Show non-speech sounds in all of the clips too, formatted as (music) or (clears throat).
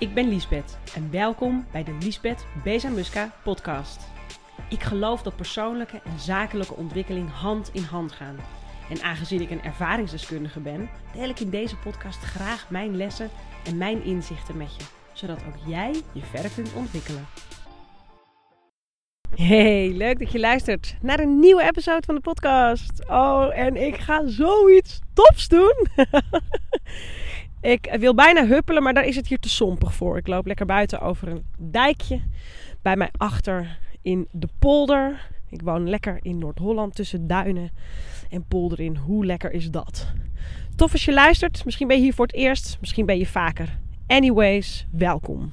Ik ben Liesbeth en welkom bij de Liesbeth Bezamuska podcast. Ik geloof dat persoonlijke en zakelijke ontwikkeling hand in hand gaan. En aangezien ik een ervaringsdeskundige ben, deel ik in deze podcast graag mijn lessen en mijn inzichten met je, zodat ook jij je verder kunt ontwikkelen. Hey, leuk dat je luistert naar een nieuwe episode van de podcast. Oh, en ik ga zoiets tofs doen. (laughs) ik wil bijna huppelen, maar daar is het hier te sompig voor. Ik loop lekker buiten over een dijkje. Bij mij achter in de polder. Ik woon lekker in Noord-Holland tussen duinen en polder in. Hoe lekker is dat? Tof als je luistert. Misschien ben je hier voor het eerst, misschien ben je vaker. Anyways, welkom.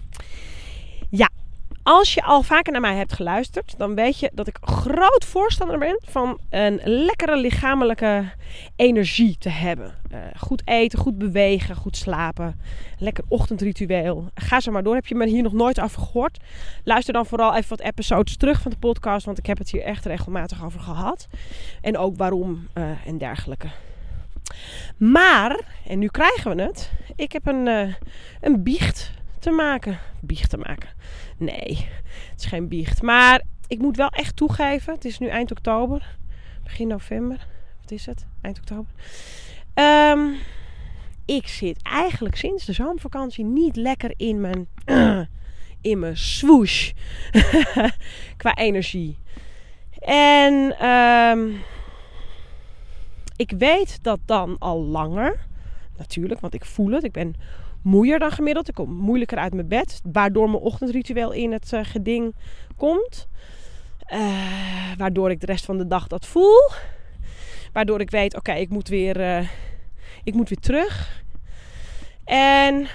Ja, als je al vaker naar mij hebt geluisterd, dan weet je dat ik groot voorstander ben van een lekkere lichamelijke energie te hebben. Uh, goed eten, goed bewegen, goed slapen, lekker ochtendritueel. Ga zo maar door. Heb je me hier nog nooit over gehoord? Luister dan vooral even wat episodes terug van de podcast, want ik heb het hier echt regelmatig over gehad. En ook waarom uh, en dergelijke. Maar, en nu krijgen we het, ik heb een, uh, een biecht te maken. Biecht te maken. Nee, het is geen biecht. Maar ik moet wel echt toegeven, het is nu eind oktober, begin november. Wat is het? Eind oktober. Um, ik zit eigenlijk sinds de zomervakantie niet lekker in mijn, (clears throat) in mijn swoosh (laughs) qua energie. En um, ik weet dat dan al langer, natuurlijk, want ik voel het. Ik ben moeier dan gemiddeld. Ik kom moeilijker uit mijn bed. Waardoor mijn ochtendritueel in het uh, geding komt. Uh, waardoor ik de rest van de dag dat voel. Waardoor ik weet, oké, ik moet weer, uh, ik moet weer terug. En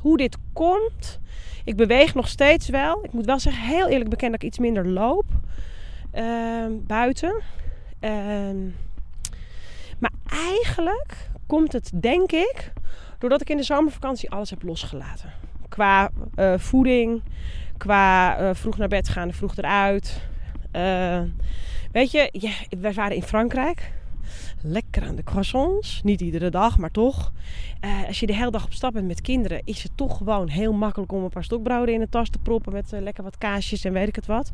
hoe dit komt. Ik beweeg nog steeds wel. Ik moet wel zeggen, heel eerlijk bekend dat ik iets minder loop. buiten. maar eigenlijk komt het, denk ik, Doordat ik in de zomervakantie alles heb losgelaten. Qua uh, voeding, qua uh, vroeg naar bed gaan, vroeg eruit. Uh, weet je, we waren in Frankrijk. Lekker aan de croissants. Niet iedere dag, maar toch. als je de hele dag op stap bent met kinderen, is het toch gewoon heel makkelijk om een paar stokbroden in de tas te proppen. Met lekker wat kaasjes en weet ik het wat.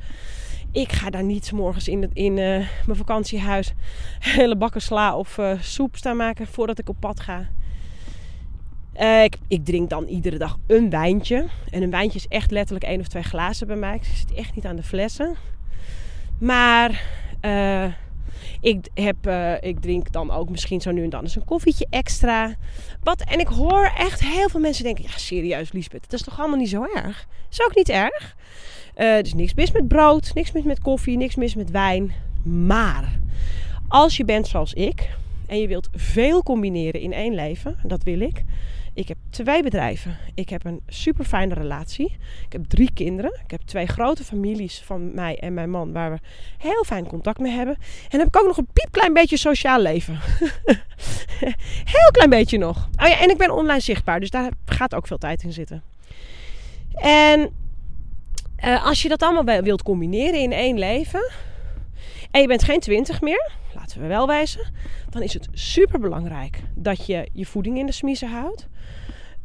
Ik ga daar niet morgens in, in mijn vakantiehuis (laughs) hele bakken sla of soep staan maken voordat ik op pad ga. Uh, ik, ik, drink dan iedere dag een wijntje. En een wijntje is echt letterlijk één of twee glazen bij mij. Ik zit echt niet aan de flessen. Maar uh, ik, heb, uh, ik drink dan ook misschien zo nu en dan eens een koffietje extra. Wat, en ik hoor echt heel veel mensen denken: ja, serieus, Liesbeth, dat is toch allemaal niet zo erg? Is ook niet erg. er is niks mis met brood, niks mis met koffie, niks mis met wijn. Maar als je bent zoals ik en je wilt veel combineren in één leven, dat wil ik ik heb twee bedrijven. Ik heb een super fijne relatie. Ik heb drie kinderen. Ik heb twee grote families van mij en mijn man waar we heel fijn contact mee hebben. En heb ik ook nog een piepklein beetje sociaal leven. (laughs) heel klein beetje nog. Oh ja, en ik ben online zichtbaar, dus daar gaat ook veel tijd in zitten. En uh, als je dat allemaal wilt combineren in één leven en je bent geen twintig meer, laten we wel wijzen, dan is het super belangrijk dat je je voeding in de smiezen houdt.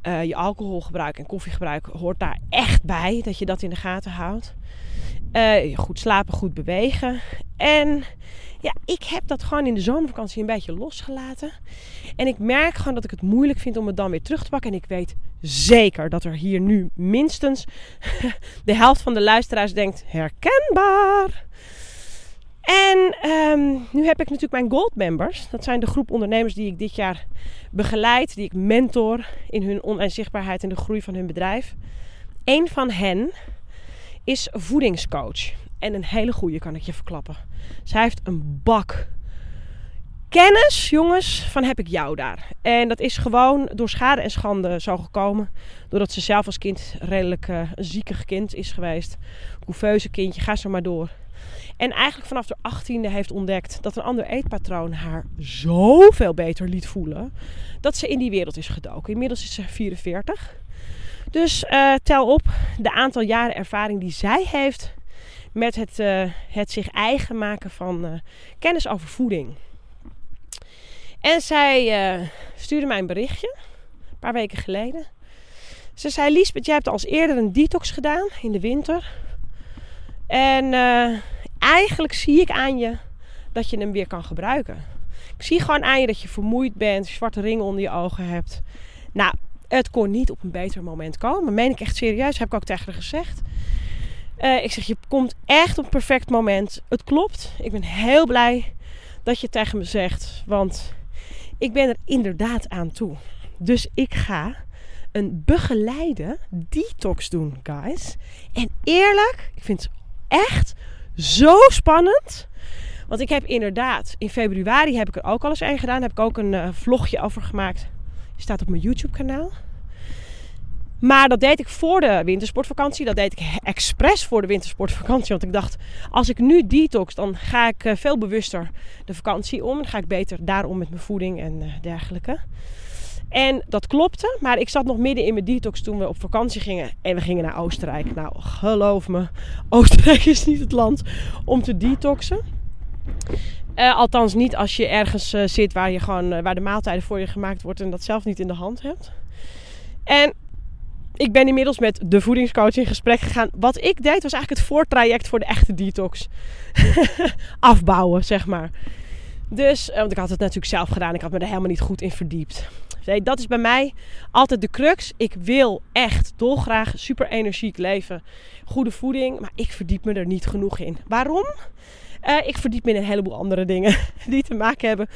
Uh, je alcoholgebruik en koffiegebruik hoort daar echt bij, dat je dat in de gaten houdt. Uh, goed slapen, goed bewegen. En ja, ik heb dat gewoon in de zomervakantie een beetje losgelaten. En ik merk gewoon dat ik het moeilijk vind om het dan weer terug te pakken. En ik weet zeker dat er hier nu minstens (laughs) de helft van de luisteraars denkt: herkenbaar. En um, nu heb ik natuurlijk mijn Gold Members. Dat zijn de groep ondernemers die ik dit jaar begeleid, die ik mentor in hun online zichtbaarheid en de groei van hun bedrijf. Eén van hen is voedingscoach. En een hele goede kan ik je verklappen. Zij heeft een bak kennis, jongens, van heb ik jou daar. En dat is gewoon door schade en schande zo gekomen. Doordat ze zelf als kind redelijk uh, een ziekig kind is geweest. Couveuse kindje, ga zo maar door. En eigenlijk vanaf de 18e heeft ontdekt dat een ander eetpatroon haar zoveel beter liet voelen. Dat ze in die wereld is gedoken. Inmiddels is ze 44. Dus uh, tel op de aantal jaren ervaring die zij heeft met het, uh, het zich eigen maken van kennis over voeding. En zij stuurde mij een berichtje, een paar weken geleden. Ze zei, Liesbeth, jij hebt als eerder een detox gedaan in de winter. En uh, eigenlijk zie ik aan je dat je hem weer kan gebruiken. Ik zie gewoon aan je dat je vermoeid bent, zwarte ringen onder je ogen hebt. Nou, het kon niet op een beter moment komen. Meen ik echt serieus, heb ik ook tegen haar gezegd. Uh, ik zeg, je komt echt op een perfect moment. Het klopt. Ik ben heel blij dat je tegen me zegt. Want ik ben er inderdaad aan toe. Dus ik ga een begeleide detox doen, guys. En eerlijk, ik vind het echt zo spannend. Want ik heb inderdaad, in februari heb ik er ook al eens een gedaan. Daar heb ik ook een uh, vlogje over gemaakt. Die staat op mijn YouTube kanaal. Maar dat deed ik voor de wintersportvakantie. Dat deed ik expres voor de wintersportvakantie. Want ik dacht, als ik nu detox, dan ga ik eh, veel bewuster de vakantie om. Dan ga ik beter daarom met mijn voeding en uh, dergelijke. En dat klopte, maar ik zat nog midden in mijn detox toen we op vakantie gingen. En we gingen naar Oostenrijk. Nou, geloof me, (laughs) Oostenrijk is niet het land om te detoxen. Uh, althans niet als je ergens zit waar, je gewoon, waar de maaltijden voor je gemaakt wordt en dat zelf niet in de hand hebt. En ik ben inmiddels met de voedingscoach in gesprek gegaan. Wat ik deed was eigenlijk het voortraject voor de echte detox. (laughs) Afbouwen, zeg maar. Dus, want ik had het natuurlijk zelf gedaan. Ik had me er helemaal niet goed in verdiept. Dat is bij mij altijd de crux. Ik wil echt dolgraag super energiek leven. Goede voeding, maar ik verdiep me er niet genoeg in. Waarom? Uh, ik verdiep me in een heleboel andere dingen (laughs) die te maken hebben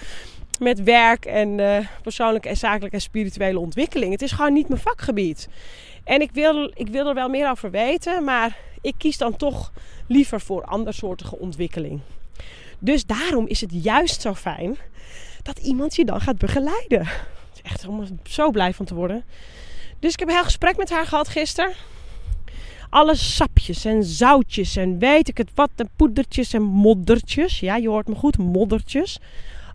met werk en uh, persoonlijke en zakelijke en spirituele ontwikkeling. Het is gewoon niet mijn vakgebied. En ik wil, ik wil er wel meer over weten, maar ik kies dan toch liever voor andersoortige ontwikkeling. Dus daarom is het juist zo fijn dat iemand je dan gaat begeleiden echt om zo blij van te worden. Dus ik heb een heel gesprek met haar gehad gisteren. Alle sapjes en zoutjes en weet ik het wat. En poedertjes en moddertjes. Ja, je hoort me goed, moddertjes.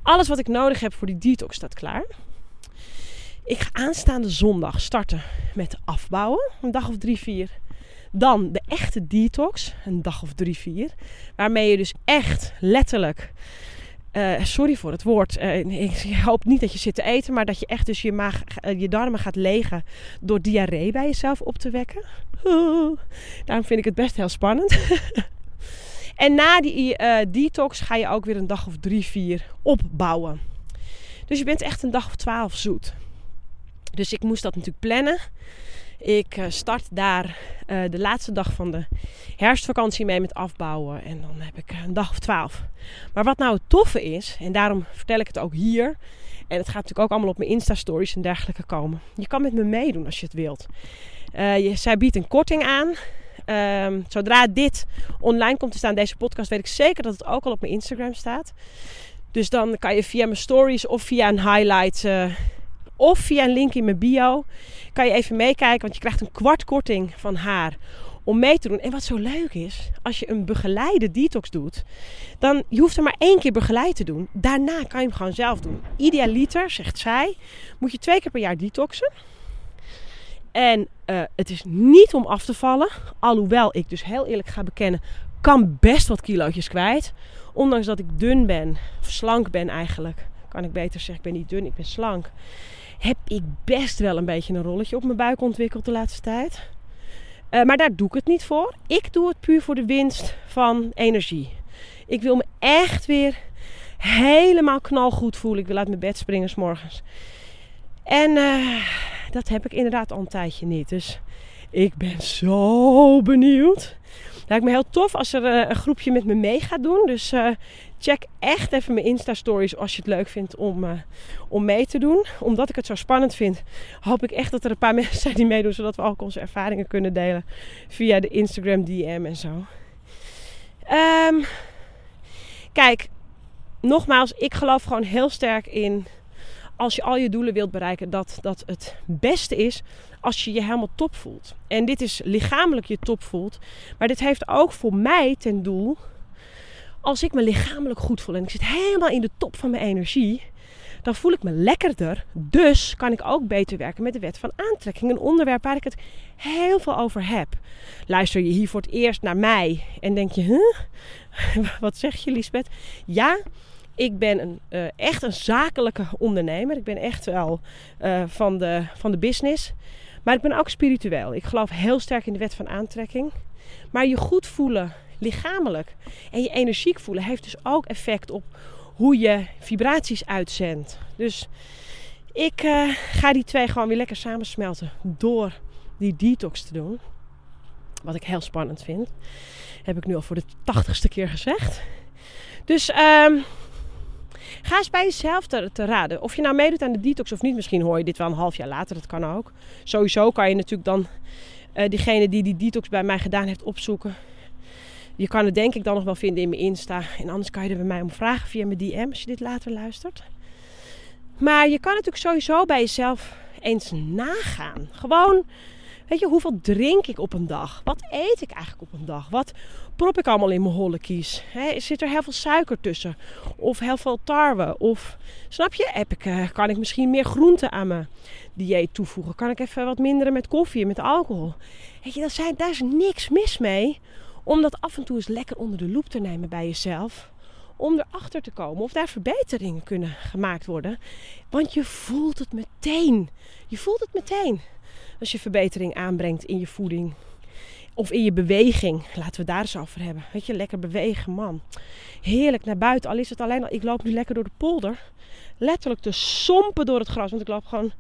Alles wat ik nodig heb voor die detox staat klaar. Ik ga aanstaande zondag starten met afbouwen. Een dag of drie, vier. Dan de echte detox. Een dag of drie, vier. Waarmee je dus echt letterlijk uh, sorry voor het woord. Uh, ik hoop niet dat je zit te eten, maar dat je echt dus je, maag, uh, je darmen gaat legen door diarree bij jezelf op te wekken. (laughs) daarom vind ik het best heel spannend. (laughs) en na die detox ga je ook weer een dag of drie, vier opbouwen. Dus je bent echt een dag of twaalf zoet. Dus ik moest dat natuurlijk plannen. Ik eh, start daar uh, de laatste dag van de herfstvakantie mee met afbouwen. En dan heb ik een dag of twaalf. Maar wat nou het toffe is, en daarom vertel ik het ook hier. En het gaat natuurlijk ook allemaal op mijn Insta-stories en dergelijke komen. Je kan met me meedoen als je het wilt. Zij biedt een korting aan. Ehm, zodra dit online komt te staan, deze podcast, weet ik zeker dat het ook al op mijn Instagram staat. Dus dan kan je via mijn stories of via een highlight of via een link in mijn bio kan je even meekijken, want je krijgt een kwart korting van haar om mee te doen. En wat zo leuk is, als je een begeleide detox doet, dan je hoeft er maar één keer begeleid te doen. Daarna kan je hem gewoon zelf doen. Idealiter, zegt zij, moet je twee keer per jaar detoxen. En uh, het is niet om af te vallen, alhoewel ik dus heel eerlijk ga bekennen, kan best wat kilootjes kwijt. Ondanks dat ik dun ben, of slank ben eigenlijk, kan ik beter zeggen, ik ben niet dun, ik ben slank heb ik best wel een beetje een rolletje op mijn buik ontwikkeld de laatste tijd. Uh, maar daar doe ik het niet voor. Ik doe het puur voor de winst van energie. Ik wil me echt weer helemaal knalgoed voelen. Ik wil uit mijn bed springen s morgens. En uh, dat heb ik inderdaad al een tijdje niet. Dus ik ben zo benieuwd. Het lijkt me heel tof als er uh, een groepje met me mee gaat doen. Dus check echt even mijn Insta-stories als je het leuk vindt om, uh, om mee te doen. Omdat ik het zo spannend vind, hoop ik echt dat er een paar (laughs) mensen zijn die meedoen, zodat we ook onze ervaringen kunnen delen via de Instagram DM en zo. Um, kijk, nogmaals, ik geloof gewoon heel sterk in als je al je doelen wilt bereiken, dat dat het beste is als je je helemaal top voelt. En dit is lichamelijk je top voelt, maar dit heeft ook voor mij ten doel als ik me lichamelijk goed voel en ik zit helemaal in de top van mijn energie, dan voel ik me lekkerder. Dus kan ik ook beter werken met de wet van aantrekking. Een onderwerp waar ik het heel veel over heb. Luister je hier voor het eerst naar mij en denk je, huh? (laughs) wat zeg je Lisbeth? Ja, ik ben een, uh, echt een zakelijke ondernemer. Ik ben echt wel uh, van, de, van de business. Maar ik ben ook spiritueel. Ik geloof heel sterk in de wet van aantrekking. Maar je goed voelen, lichamelijk, en je energiek voelen, heeft dus ook effect op hoe je vibraties uitzendt. Dus ik uh, ga die twee gewoon weer lekker samensmelten door die detox te doen. Wat ik heel spannend vind. Heb ik nu al voor de tachtigste keer gezegd. Dus um, ga eens bij jezelf te, raden. Of je nou meedoet aan de detox of niet. Misschien hoor je dit wel een half jaar later. Dat kan ook. Sowieso kan je natuurlijk dan uh, diegene die die detox bij mij gedaan heeft opzoeken. Je kan het denk ik dan nog wel vinden in mijn Insta. En anders kan je er bij mij om vragen via mijn DM als je dit later luistert. Maar je kan natuurlijk sowieso bij jezelf eens nagaan. Gewoon, weet je, hoeveel drink ik op een dag? Wat eet ik eigenlijk op een dag? Wat prop ik allemaal in mijn holle kies? Zit er heel veel suiker tussen? Of heel veel tarwe? Of, snap je, heb ik, uh, kan ik misschien meer groenten aan mijn dieet toevoegen? Kan ik even wat minderen met koffie met alcohol? Weet je, daar is niks mis mee. Om dat af en toe eens lekker onder de loep te nemen bij jezelf om erachter te komen of daar verbeteringen kunnen gemaakt worden. Want je voelt het meteen. Je voelt het meteen als je verbetering aanbrengt in je voeding. Of in je beweging. Laten we daar eens over hebben. Weet je, lekker bewegen, man. Heerlijk naar buiten. Al is het alleen al. Ik loop nu lekker door de polder. Letterlijk te sompen door het gras. Want ik loop gewoon.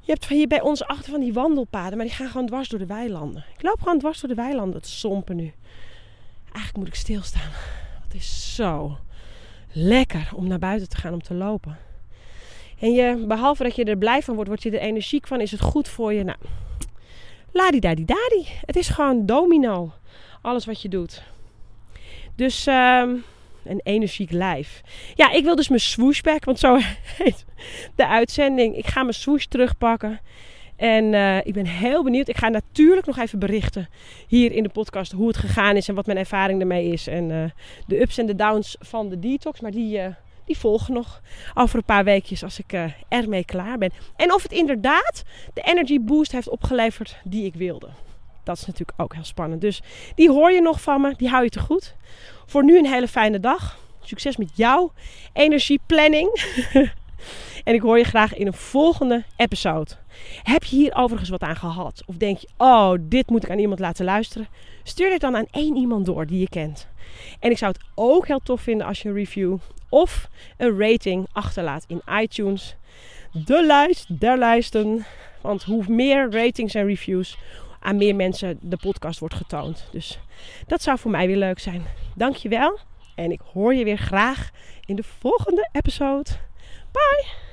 Je hebt hier bij ons achter van die wandelpaden. Maar die gaan gewoon dwars door de weilanden. Ik loop gewoon dwars door de weilanden te sompen nu. Eigenlijk moet ik stilstaan. Het is zo lekker om naar buiten te gaan om te lopen. En je, behalve dat je er blij van wordt, word je er energiek van, is het goed voor je. Nou, ladi-dadi-dadi. Het is gewoon domino. Alles wat je doet. Dus um, een energiek lijf. Ja, ik wil dus mijn swooshback, want zo heet de uitzending. Ik ga mijn swoosh terugpakken. En uh, ik ben heel benieuwd. Ik ga natuurlijk nog even berichten hier in de podcast hoe het gegaan is en wat mijn ervaring ermee is. En uh, de ups en de downs van de detox. Maar die, uh, die volgen nog over een paar weekjes als ik ermee klaar ben. En of het inderdaad de energy boost heeft opgeleverd die ik wilde. Dat is natuurlijk ook heel spannend. Dus die hoor je nog van me. Die hou je te goed. Voor nu een hele fijne dag. Succes met jouw energieplanning. (laughs) en ik hoor je graag in een volgende episode. Heb je hier overigens wat aan gehad? Of denk je, oh, dit moet ik aan iemand laten luisteren? Stuur dit dan aan één iemand door die je kent. En ik zou het ook heel tof vinden als je een review of een rating achterlaat in iTunes. De lijst der lijsten. Want hoe meer ratings en reviews, aan meer mensen de podcast wordt getoond. Dus dat zou voor mij weer leuk zijn. Dankjewel. En ik hoor je weer graag in de volgende episode. Bye!